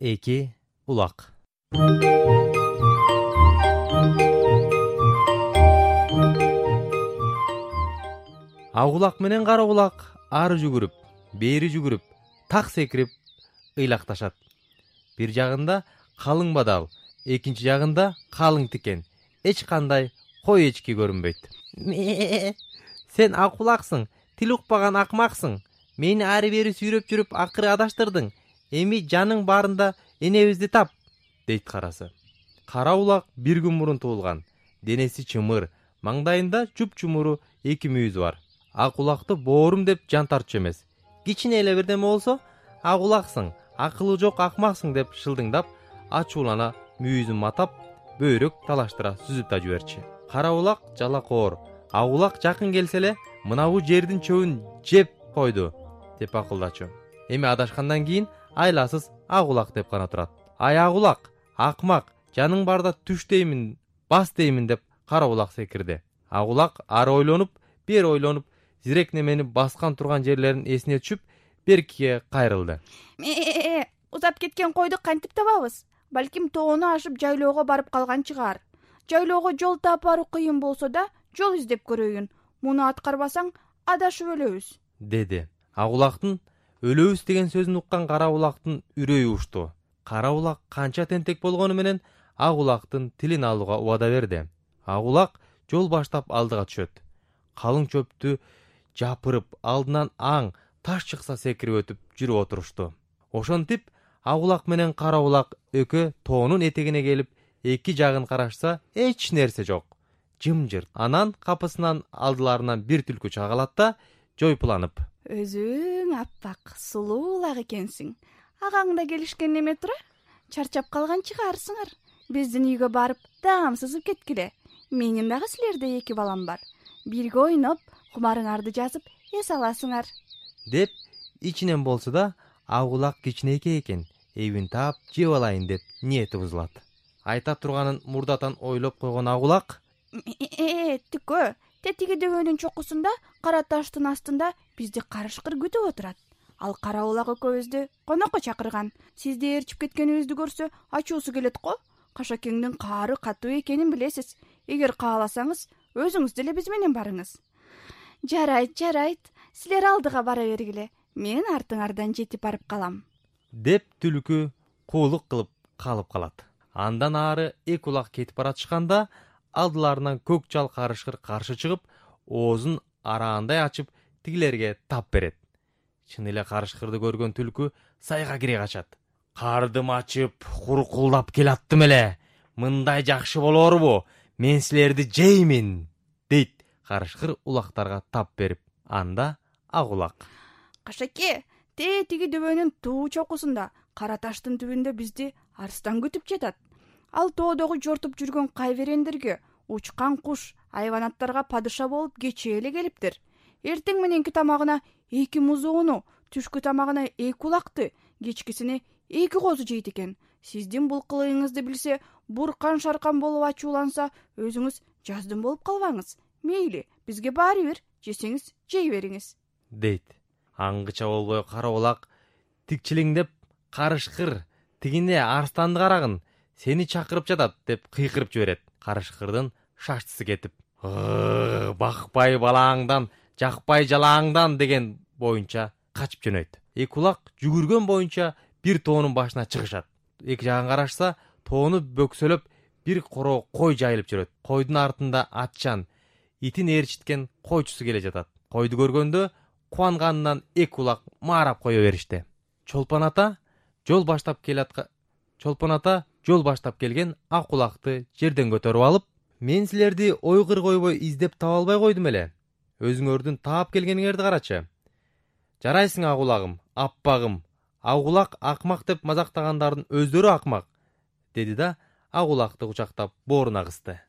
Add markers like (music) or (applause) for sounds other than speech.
эки улак. Ак улак менен кара улак ары жүгүрүп бери жүгүрүп так секирип ыйлакташат. Бир жагында калың бадал экинчи жагында калың тикен. Эч кандай кой эчки көрүнбөйт. (laughs) Сен ак улаксың тил укпаган акмаксың. Мени ары бери сүйрөп жүрүп акыры адаштырдың эми жаның баарында энебизди тап дейт карасы кара улак бир күн мурун туулган. Денеси чымыр. Маңдайында жупжумуру эки мүйүзү бар. Ак улакты боорум деп жан тартчу эмес. Кичине эле бирдеме болсо ак улаксың акылы жок акмаксың деп шылдыңдап ачуулана мүйүзүн матап бөйрөк талаштыра сүзүп да жиберчү. Кара улак жалакоор ак улак жакын келсе эле мынабу жердин чөбүн жеп койду деп акылдачу. Эми адашкандан кийин айласыз ак улак деп гана турат. Ай ак улак акмак жаның барда түш деймин бас деймин деп кара улак секирди ак улак ары ойлонуп бери ойлонуп зирек немени баскан турган жерлерин эсине түшүп беркиге кайрылды. Узап кеткен койду кантип табабыз? Балким тоону ашып жайлоого барып калган чыгар. Жайлоого жол таап баруу кыйын болсо да жол издеп көрөйүн. Муну аткарбасаң адашып өлөбүз. Деди. Ак улактын өлөбүз деген сөзүн уккан кара улактын үрөйү учту кара улак канча тентек болгону менен ак улактын тилин алууга убада берди. Ак улак жол баштап алдыга түшөт. Калың чөптү жапырып алдынан аң таш чыкса секирип өтүп жүрүп отурушту ошентип ак улак менен кара улак экөө тоонун этегине келип эки жагын карашса эч нерсе жок. Жымжырт. Анан капысынан алдыларынан бир түлкү чыга калат да жойпуланып өзүң аппак сулуу улак экенсиң. Агаң да келишкен неме тура чарчап калган чыгарсыңар. Биздин үйгө барып даам сызып кеткиле. Менин дагы силердей эки балам бар. Бирге ойноп кумарыңарды жазып эс аласыңар. Деп ичинен болсо да ак улак кичинекей экен эбин таап жеп алайын деп ниети бузулат. Айта турганын мурдатан ойлоп койгон ак улак э түкө тетиги дөбөнүн чокусунда кара таштын астында бизди карышкыр күтүп отурат. Ал кара улак экөөбүздү конокко чакырган. Сизди ээрчип кеткенибизди көрсө ачуусу келет го. Кашакеңдин каары катуу экенин билесиз. Эгер кааласаңыз өзүңүз деле биз менен барыңыз. Жарайт жарайт. Силер алдыга бара бергиле. Мен артыңардан жетип барып калам. Деп түлкү куулук кылып калып калат. Андан ары эки улак кетип баратышканда алдыларынан көк жал карышкыр каршы чыгып оозун араандай ачып тигилерге тап берет. Чын эле карышкырды көргөн түлкү сайга кире качат. Кардым ачып куркулдап келаттым эле. Мындай жакшы болорбу мен силерди жеймин дейт карышкыр улактарга тап берип. Анда ак улак кашеке тетиги дөбөнүн туу чокусунда кара таштын түбүндө бизди арстан күтүп жатат ал тоодогу жортуп жүргөн кайверендерге учкан куш айванаттарга падыша болуп кечээ эле келиптир. Эртең мененки тамагына эки музоону түшкү тамагына эки улакты кечкисине эки козу жейт экен. Сиздин бул кылыгыңызды билсе буркан шаркан болуп ачууланса өзүңүз жаздым болуп калбаңыз. Мейли бизге баары бир жесеңиз жей бериңиз. Дейт. Аңгыча болбой кара улак тикчилеңдеп карышкыр тигине арстанды карагын сени чакырып жатат деп кыйкырып жиберет. Карышкырдын шаштысы кетип бакпай балаңдан жакпай жалааңдан деген боюнча качып жөнөйт эки улак жүгүргөн боюнча бир тоонун башына чыгышат. Эки жагын карашса тоону бөксөлөп бир короо кой жайылып жүрөт. Койдун артында атчан итин ээрчиткен койчусу келе жатат. Койду көргөндө кубанганынан эки улак маарап кое беришти. Чолпон ата жол баштап чолпон ата жол баштап келген ак улакты жерден көтөрүп алып мен силерди ойгыр койбой издеп таба албай койдум эле. Өзүңөрдүн таап келгениңерди карачы. Жарайсың ак улагым аппагым. Ак улак акмак деп мазактагандардын өздөрү акмак деди да ак улакты кучактап бооруна кысты